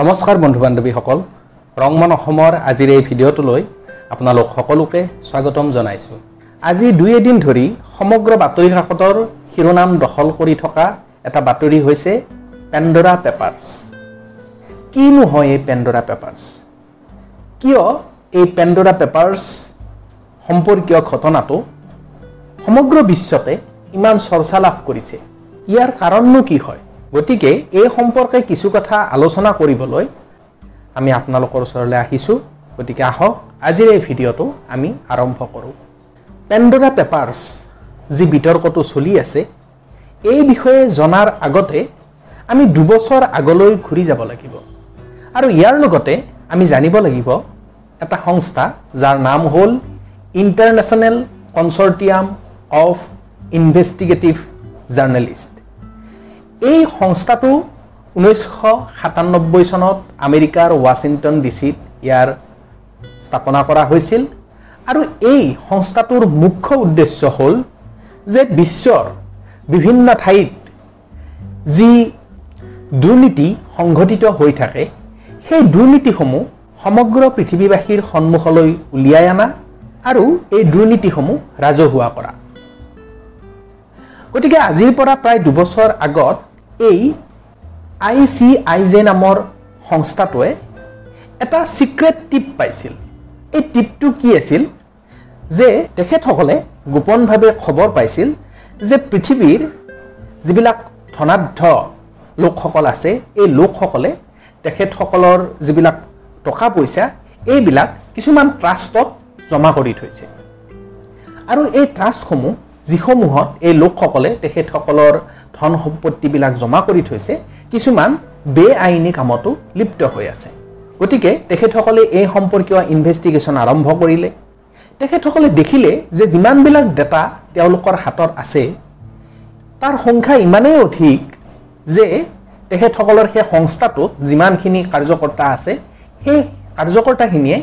নমস্কাৰ বন্ধু বান্ধৱীসকল ৰংমন অসমৰ আজিৰ এই ভিডিঅ'টোলৈ আপোনালোক সকলোকে স্বাগতম জনাইছোঁ। আজি দুই এদিন ধৰি সমগ্ৰ বাতৰি কাকতৰ শিৰোনাম দখল কৰি থকা এটা বাতৰি হৈছে পেণ্ডৰা পেপাৰ্ছ। কিনো হয় এই পেণ্ডৰা পেপাৰ্ছ? কিয় এই পেণ্ডৰা পেপাৰ্ছ সম্পৰ্কীয় ঘটনাটো সমগ্ৰ বিশ্বতে ইমান চৰ্চা লাভ কৰিছে? ইয়াৰ কাৰণনো কি হয়? গতিকে এই সম্পৰ্কে কিছু কথা আলোচনা কৰিবলৈ আমি আপোনালোকৰ ওচৰলৈ আহিছোঁ। গতিকে আহক আজিৰ এই ভিডিঅ'টো আমি আৰম্ভ কৰোঁ। পেণ্ডৰা পেপাৰ্ছ যি বিতৰ্কটো চলি আছে এই বিষয়ে জনাৰ আগতে আমি দুবছৰ আগলৈ ঘূৰি যাব লাগিব। আৰু ইয়াৰ লগতে আমি জানিব লাগিব এটা সংস্থা যাৰ নাম হ'ল International Consortium of Investigative Journalists এই সংস্থাটো ঊনৈছশ সাতান্নব্বৈ চনত আমেৰিকাৰ ৱাশ্বিংটন ডি চিত ইয়াৰ স্থাপনা কৰা হৈছিল। আৰু এই সংস্থাটোৰ মুখ্য উদ্দেশ্য হ'ল যে বিশ্বৰ বিভিন্ন ঠাইত যি দুৰ্নীতি সংঘটিত হৈ থাকে সেই দুৰ্নীতিসমূহ সমগ্ৰ পৃথিৱীবাসীৰ সন্মুখলৈ উলিয়াই অনা আৰু এই দুৰ্নীতিসমূহ ৰাজহুৱা কৰা। গতিকে আজিৰ পৰা প্ৰায় দুবছৰ আগত এই আই চি আই জে নামৰ সংস্থাটোৱে এটা ছিক্ৰেট টিপ পাইছিল। এই টিপটো কি আছিল? যে তেখেতসকলে গোপনভাৱে খবৰ পাইছিল যে পৃথিৱীৰ যিবিলাক ধনাঢ্য লোকসকল আছে এই লোকসকলে তেখেতসকলৰ যিবিলাক টকা পইচা এইবিলাক কিছুমান ট্ৰাষ্টত জমা কৰি থৈছে। আৰু এই ট্ৰাষ্টসমূহ যিসমূহত এই লোকসকলে তেখেতসকলৰ ধন সম্পত্তিবিলাক জমা কৰি থৈছে কিছুমান বে আইনী কামতো লিপ্ত হৈ আছে। গতিকে তেখেতসকলে এই সম্পৰ্কীয় ইনভেষ্টিগেশ্যন আৰম্ভ কৰিলে। তেখেতসকলে দেখিলে যে যিমানবিলাক ডেটা তেওঁলোকৰ হাতত আছে তাৰ সংখ্যা ইমানেই অধিক যে তেখেতসকলৰ সেই সংস্থাটোত যিমানখিনি কাৰ্যকৰ্তা আছে সেই কাৰ্যকৰ্তাখিনিয়ে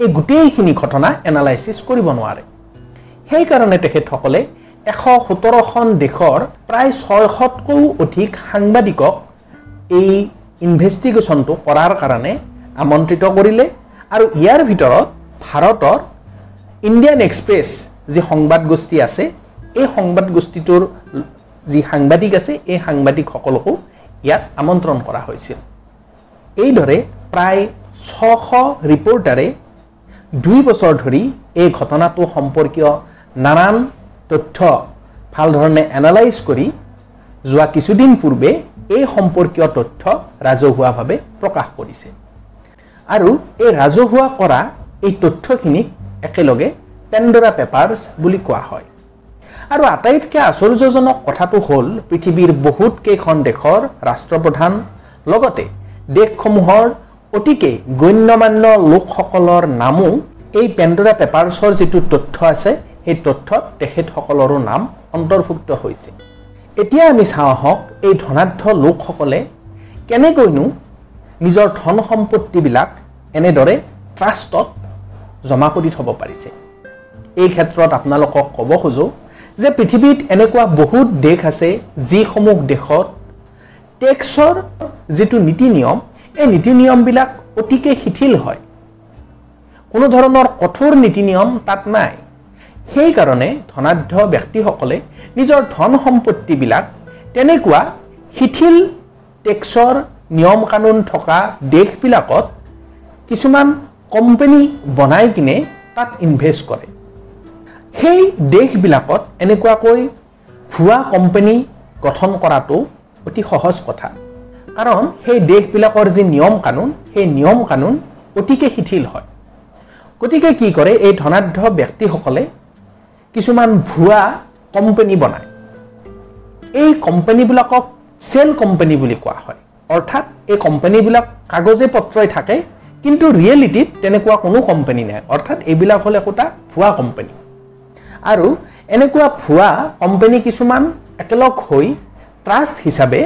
এই গোটেইখিনি ঘটনা এনালাইচিছ কৰিব নোৱাৰে। সেইকাৰণে তেখেতসকলে এশ সোতৰখন দেশৰ প্ৰায় ছয়শতকৈও অধিক সাংবাদিকক এই ইনভেষ্টিগেশ্যনটো কৰাৰ কাৰণে আমন্ত্ৰিত কৰিলে আৰু ইয়াৰ ভিতৰত ভাৰতৰ ইণ্ডিয়ান এক্সপ্ৰেছ যি সংবাদ গোষ্ঠী আছে এই সংবাদ গোষ্ঠীটোৰ যি সাংবাদিক আছে এই সাংবাদিকসকলকো ইয়াত আমন্ত্ৰণ কৰা হৈছিল। এইদৰে প্ৰায় ছশ ৰিপৰ্টাৰে দুই বছৰ ধৰি এই ঘটনাটো সম্পৰ্কীয় নানান তথ্য ভালধৰণে এনালাইজ কৰি যোৱা কিছুদিন পূৰ্বে এই সম্পৰ্কীয় তথ্য ৰাজহুৱাভাৱে প্ৰকাশ কৰিছে। আৰু এই ৰাজহুৱা কৰা এই তথ্যখিনিক একেলগে পেণ্ডৰা পেপাৰ্ছ বুলি কোৱা হয়। আৰু আটাইতকৈ আশ্চৰ্যজনক কথাটো হ'ল পৃথিৱীৰ বহুত কেইখন দেশৰ ৰাষ্ট্ৰপ্ৰধান লগতে দেশসমূহৰ অতিকে গণ্যমান্য লোকসকলৰ নামো এই পেণ্ডৰা পেপাৰ্ছৰ যিটো তথ্য আছে সেই তথ্যত তেখেতসকলৰো নাম অন্তৰ্ভুক্ত হৈছে। এতিয়া আমি চাওঁ আহক এই ধনাঢ্য লোকসকলে কেনেকৈনো নিজৰ ধন সম্পত্তিবিলাক এনেদৰে ট্ৰাষ্টত জমা কৰি থ'ব পাৰিছে। এই ক্ষেত্ৰত আপোনালোকক ক'ব খোজোঁ যে পৃথিৱীত এনেকুৱা বহুত দেশ আছে যিসমূহ দেশত টেক্সৰ যিটো নীতি নিয়ম এই নীতি নিয়মবিলাক অতিকে শিথিল হয়। কোনো ধৰণৰ কঠোৰ নীতি নিয়ম তাত নাই। সেইকাৰণে ধনাঢ্য ব্যক্তিসকলে নিজৰ ধন সম্পত্তিবিলাক তেনেকুৱা শিথিল টেক্সৰ নিয়ম কানুন থকা দেশবিলাকত কিছুমান কোম্পানী বনাই কিনে তাত ইনভেষ্ট কৰে। সেই দেশবিলাকত এনেকুৱাকৈ ভুৱা কোম্পানী গঠন কৰাটো অতি সহজ কথা। কাৰণ সেই দেশবিলাকৰ যি নিয়ম কানুন সেই নিয়ম কানুন অতিকে শিথিল হয়। গতিকে কি কৰে এই ধনাঢ্য ব্যক্তিসকলে কিছুমান ভুৱা কোম্পানী বনায়। এই কোম্পানীবিলাকক চেল কোম্পানী বুলি কোৱা হয়। অৰ্থাৎ এই কোম্পানীবিলাক কাগজে পত্ৰই থাকে কিন্তু ৰিয়েলিটিত তেনেকুৱা কোনো কোম্পানী নাই। অৰ্থাৎ এইবিলাক হ'ল একোটা ভুৱা কোম্পানী আৰু এনেকুৱা ভুৱা কোম্পানী কিছুমান একেলগ হৈ ট্ৰাষ্ট হিচাপে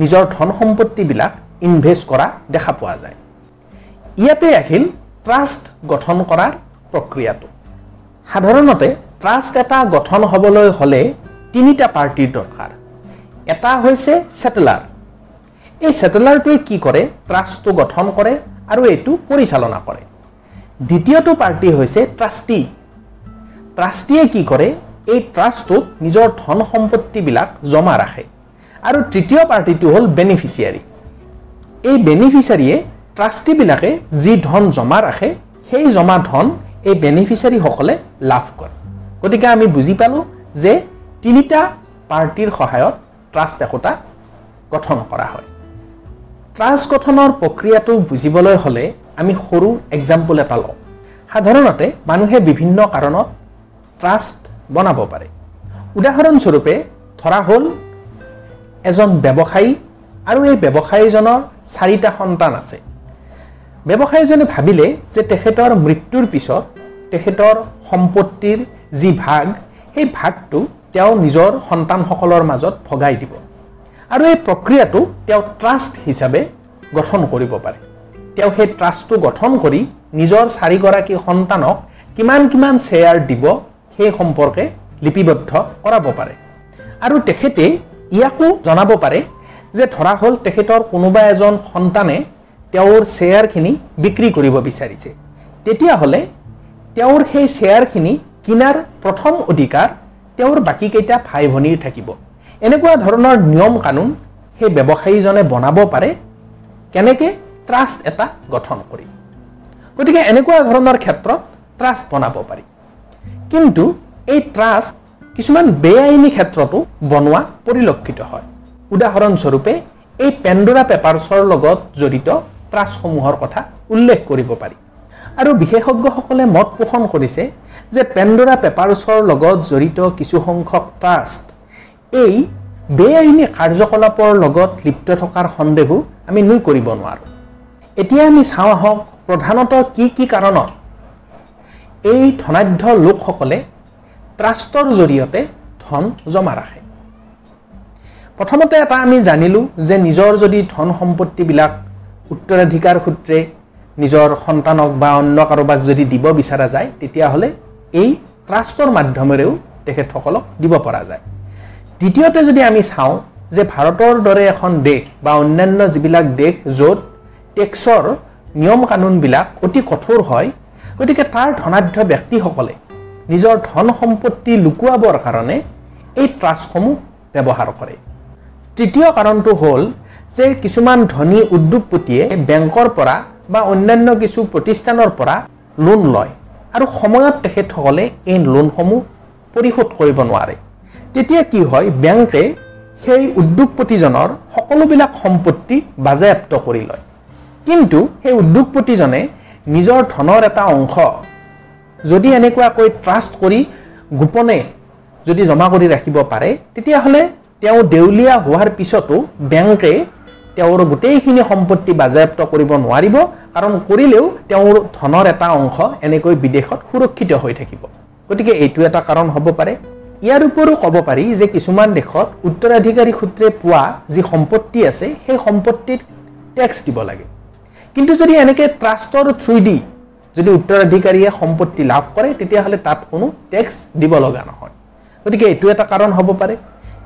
নিজৰ ধন সম্পত্তিবিলাক ইনভেষ্ট কৰা দেখা পোৱা যায়। ইয়াতে আহিল ট্ৰাষ্ট গঠন কৰাৰ প্ৰক্ৰিয়াটো। সাধাৰণতে ট্ৰাষ্ট এটা গঠন হ'বলৈ হ'লে তিনিটা পাৰ্টিৰ দৰকাৰ। এটা হৈছে ছেটেলাৰ এই ছেটেলাৰটোৱে কি কৰে? ট্ৰাষ্টটো গঠন কৰে আৰু এইটো পৰিচালনা কৰে। দ্বিতীয়টো পাৰ্টি হৈছে ট্ৰাষ্টি ট্ৰাষ্টিয়ে কি কৰে? এই ট্ৰাষ্টটোত নিজৰ ধন সম্পত্তিবিলাক জমা ৰাখে। আৰু তৃতীয় পাৰ্টিটো হ'ল বেনিফিচিয়াৰী এই বেনিফিচিয়াৰীয়ে ট্ৰাষ্টিবিলাকে যি ধন জমা ৰাখে সেই জমা ধন এই বেনিফিচিয়াৰীসকলে লাভ কৰে। গতিকে আমি বুজি পালোঁ যে তিনিটা পাৰ্টিৰ সহায়ত ট্ৰাষ্ট একোটা গঠন কৰা হয়। ট্ৰাষ্ট গঠনৰ প্ৰক্ৰিয়াটো বুজিবলৈ হ'লে আমি সৰু এক্সাম্পল এটা লওঁ। সাধাৰণতে মানুহে বিভিন্ন কাৰণত ট্ৰাষ্ট বনাব পাৰে। উদাহৰণস্বৰূপে ধৰা হ'ল এজন ব্যৱসায়ী আৰু এই ব্যৱসায়ীজনৰ চাৰিটা সন্তান আছে। ব্যৱসায়ীজনে ভাবিলে যে তেখেতৰ মৃত্যুৰ পিছত তেখেতৰ সম্পত্তিৰ যি ভাগ সেই ভাগটো তেওঁ নিজৰ সন্তানসকলৰ মাজত ভগাই দিব। আৰু এই প্ৰক্ৰিয়াটো তেওঁ ট্ৰাষ্ট হিচাপে গঠন কৰিব পাৰে। তেওঁ সেই ট্ৰাষ্টটো গঠন কৰি নিজৰ চাৰিগৰাকী সন্তানক কিমান কিমান শ্বেয়াৰ দিব সেই সম্পৰ্কে লিপিবদ্ধ কৰাব পাৰে। আৰু তেখেতে ইয়াকো জনাব পাৰে যে ধৰা হ'ল তেখেতৰ কোনোবা এজন সন্তানে তেওঁৰ শ্বেয়াৰখিনি বিক্ৰী কৰিব বিচাৰিছে। তেতিয়াহ'লে তেওঁৰ সেই শ্বেয়াৰখিনি কিনাৰ প্ৰথম অধিকাৰ তেওঁৰ বাকীকেইটা ভাই ভনীৰ থাকিব। এনেকুৱা ধৰণৰ নিয়ম কানুন সেই ব্যৱসায়ীজনে বনাব পাৰে কেনেকৈ? ট্ৰাষ্ট এটা গঠন কৰি। গতিকে এনেকুৱা ধৰণৰ ক্ষেত্ৰত ট্ৰাষ্ট বনাব পাৰি। কিন্তু এই ট্ৰাষ্ট কিছুমান বেআইনী ক্ষেত্ৰতো বনোৱা পৰিলক্ষিত হয়। উদাহৰণস্বৰূপে এই পেণ্ডোৰা পেপাৰছৰ লগত জড়িত ট্ৰাষ্টসমূহৰ কথা উল্লেখ কৰিব পাৰি। আৰু বিশেষজ্ঞসকলে মত পোষণ কৰিছে যে পেণ্ডোৰা পেপাৰছৰ লগত জড়িত কিছুসংখ্যক ট্ৰাষ্ট এই বেআইনী কাৰ্যকলাপৰ লগত লিপ্ত থকাৰ সন্দেহো আমি নুই কৰিব নোৱাৰোঁ। এতিয়া আমি চাওঁ আহক প্ৰধানতঃ কি কি কাৰণত এই ধনাঢ্য লোকসকলে ট্ৰাষ্টৰ জৰিয়তে ধন জমা ৰাখে। প্ৰথমতে এটা আমি জানিলোঁ যে নিজৰ যদি ধন সম্পত্তিবিলাক উত্তৰাধিকাৰ সূত্ৰে নিজৰ সন্তানক বা অন্য কাৰোবাক যদি দিব বিচৰা যায় তেতিয়াহ'লে এই ট্ৰাষ্টৰ মাধ্যমেৰেও তেখেতসকলক দিব পৰা যায়। দ্বিতীয়তে যদি আমি চাওঁ যে ভাৰতৰ দৰে এখন দেশ বা অন্যান্য যিবিলাক দেশ য'ত টেক্সৰ নিয়ম কানুনবিলাক অতি কঠোৰ হয় গতিকে তাৰ ধনাঢ্য ব্যক্তিসকলে নিজৰ ধন সম্পত্তি লুকুৱাবৰ কাৰণে এই ট্ৰাষ্টসমূহ ব্যৱহাৰ কৰে। তৃতীয় কাৰণটো হ'ল যে কিছুমান ধনী উদ্যোগপতিয়ে বেংকৰ পৰা বা অন্যান্য কিছু প্ৰতিষ্ঠানৰ পৰা লোন লয়। আৰু সময়ত তেখেতসকলে এই লোনসমূহ পৰিশোধ কৰিব নোৱাৰে। তেতিয়া কি হয় বেংকে সেই উদ্যোগপতিজনৰ সকলোবিলাক সম্পত্তি বাজেয়াপ্ত কৰি লয়। কিন্তু সেই উদ্যোগপতিজনে নিজৰ ধনৰ এটা অংশ যদি এনেকুৱাকৈ ট্ৰাষ্ট কৰি গোপনে যদি জমা কৰি ৰাখিব পাৰে তেতিয়াহ'লে তেওঁ দেউলীয়া হোৱাৰ পিছতো বেংকে তেওঁৰ গোটেইখিনি সম্পত্তি বাজেয়াপ্ত কৰিব নোৱাৰিব কাৰণ কৰিলেও তেওঁৰ ধনৰ এটা অংশ এনেকৈ বিদেশত সুৰক্ষিত হৈ থাকিব। গতিকে এইটো এটা কাৰণ হ'ব পাৰে। ইয়াৰ উপৰিও ক'ব পাৰি যে কিছুমান দেশত উত্তৰাধিকাৰী সূত্ৰে পোৱা যি সম্পত্তি আছে সেই সম্পত্তিত টেক্স দিব লাগে। কিন্তু যদি এনেকৈ ট্ৰাষ্টৰ থ্ৰুদি যদি উত্তৰাধিকাৰীয়ে সম্পত্তি লাভ কৰে তেতিয়াহ'লে তাত কোনো টেক্স দিব লগা নহয়। গতিকে এইটো এটা কাৰণ হ'ব পাৰে।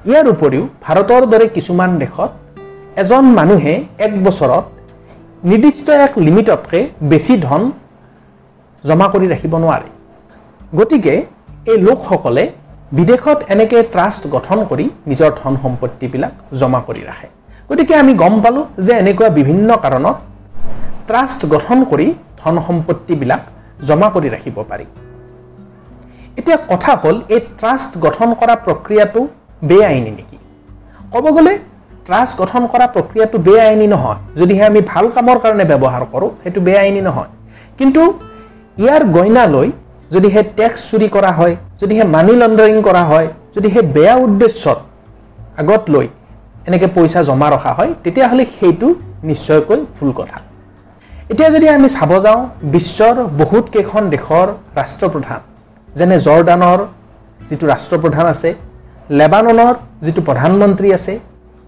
ইয়াৰ উপৰিও ভাৰতৰ দৰে কিছুমান দেশত এজন মানুহে এক বছৰত নিৰ্দিষ্ট এক লিমিটতকৈ বেছি ধন জমা কৰি ৰাখিব নোৱাৰে। গতিকে এই লোকসকলে বিদেশত এনেকৈ ট্ৰাষ্ট গঠন কৰি নিজৰ ধন সম্পত্তিবিলাক জমা কৰি ৰাখে। গতিকে আমি গম পালোঁ যে এনেকুৱা বিভিন্ন কাৰণত ট্ৰাষ্ট গঠন কৰি ধন সম্পত্তিবিলাক জমা কৰি ৰাখিব পাৰি। এতিয়া কথা হ'ল এই ট্ৰাষ্ট গঠন কৰা প্ৰক্ৰিয়াটো বেআইনী নেকি? ক'ব গ'লে ট্ৰাষ্ট গঠন কৰা প্ৰক্ৰিয়াটো বেআইনী নহয়। যদিহে আমি ভাল কামৰ কাৰণে ব্যৱহাৰ কৰোঁ সেইটো বেআইনী নহয়। কিন্তু ইয়াৰ গইনা লৈ যদিহে টেক্স চুৰি কৰা হয় যদিহে মানি লণ্ডাৰিং কৰা হয় যদিহে বেয়া উদ্দেশ্যত আগত লৈ এনেকৈ পইচা জমা ৰখা হয় তেতিয়াহ'লে সেইটো নিশ্চয়কৈ ভুল কথা। এতিয়া যদি আমি চাব যাওঁ বিশ্বৰ বহুত কেইখন দেশৰ ৰাষ্ট্ৰপ্ৰধান যেনে জৰ্ডানৰ যিটো ৰাষ্ট্ৰপ্ৰধান আছে লেবাননৰ যিটো প্ৰধানমন্ত্ৰী আছে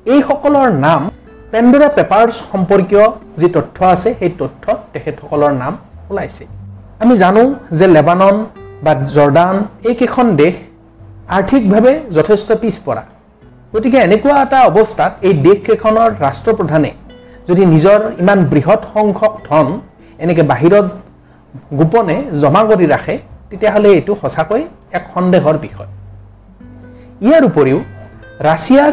এইসকলৰ নাম পেণ্ডোৰা পেপাৰ্ছ সম্পৰ্কীয় যি তথ্য আছে সেই তথ্যত তেখেতসকলৰ নাম ওলাইছে। আমি জানো যে লেবানন বা জৰ্ডান এইকেইখন দেশ আৰ্থিকভাৱে যথেষ্ট পিছপৰা। গতিকে এনেকুৱা এটা অৱস্থাত এই দেশকেইখনৰ ৰাষ্ট্ৰপ্ৰধানে যদি নিজৰ ইমান বৃহৎ সংখ্যক ধন এনেকৈ বাহিৰত গোপনে জমা কৰি ৰাখে তেতিয়াহ'লে এইটো সঁচাকৈ এক সন্দেহৰ বিষয়। ইয়াৰ উপৰিও ৰাছিয়াৰ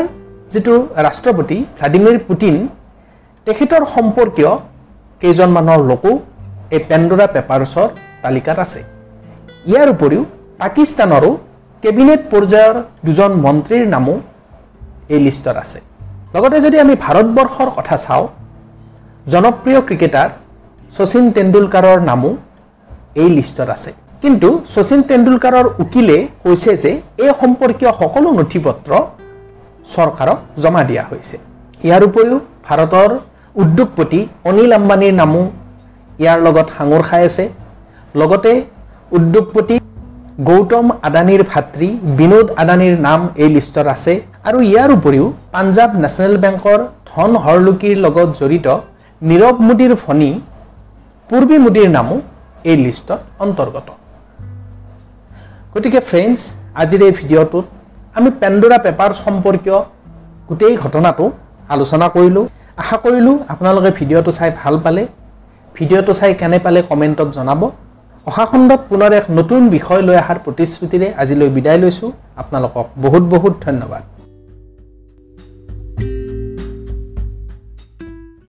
যিটো ৰাষ্ট্ৰপতি ভ্লাডিমিৰ পুটিন তেখেতৰ সম্পৰ্কীয় কেইজনমানৰ লোকো এই পেণ্ডৰা পেপাৰছৰ তালিকাত আছে। ইয়াৰ উপৰিও পাকিস্তানৰো কেবিনেট পৰ্যায়ৰ দুজন মন্ত্ৰীৰ নামো এই লিষ্টত আছে। লগতে যদি আমি ভাৰতবৰ্ষৰ কথা চাওঁ জনপ্ৰিয় ক্ৰিকেটাৰ শচীন তেণ্ডুলকাৰৰ নামো এই লিষ্টত আছে। কিন্তু শচীন তেণ্ডুলকাৰৰ উকিলে কৈছে যে এই সম্পৰ্কীয় সকলো নথি পত্ৰ চৰকাৰক জমা দিয়া হৈছে। ইয়াৰ উপৰিও ভাৰতৰ উদ্যোগপতি অনিল আম্বানীৰ নামো ইয়াৰ লগত সাঙুৰ খাই আছে। লগতে উদ্যোগপতি গৌতম আদানীৰ ভাতৃ বিনোদ আদানীৰ নাম এই লিষ্টত আছে আৰু ইয়াৰ উপৰিও পাঞ্জাৱ নেশ্যনেল বেংকৰ ধন হৰলুকিৰ লগত জড়িত নীৰৱ মোদীৰ ভনী পূৰ্বী মোদীৰ নামো এই লিষ্টত অন্তৰ্গত। গতিকে ফ্ৰেণ্ডছ আজিৰ এই ভিডিঅ'টোত আমি পেণ্ডোৰা পেপাৰ সম্পৰ্কীয় গোটেই ঘটনাটো আলোচনা কৰিলোঁ। আশা কৰিলোঁ আপোনালোকে ভিডিঅ'টো চাই ভাল পালে। ভিডিঅ'টো চাই কেনে পালে কমেণ্টত জনাব। অহা খণ্ডত পুনৰ এক নতুন বিষয় লৈ অহাৰ প্ৰতিশ্ৰুতিৰে আজিলৈ বিদায় লৈছোঁ। আপোনালোকক বহুত বহুত ধন্যবাদ।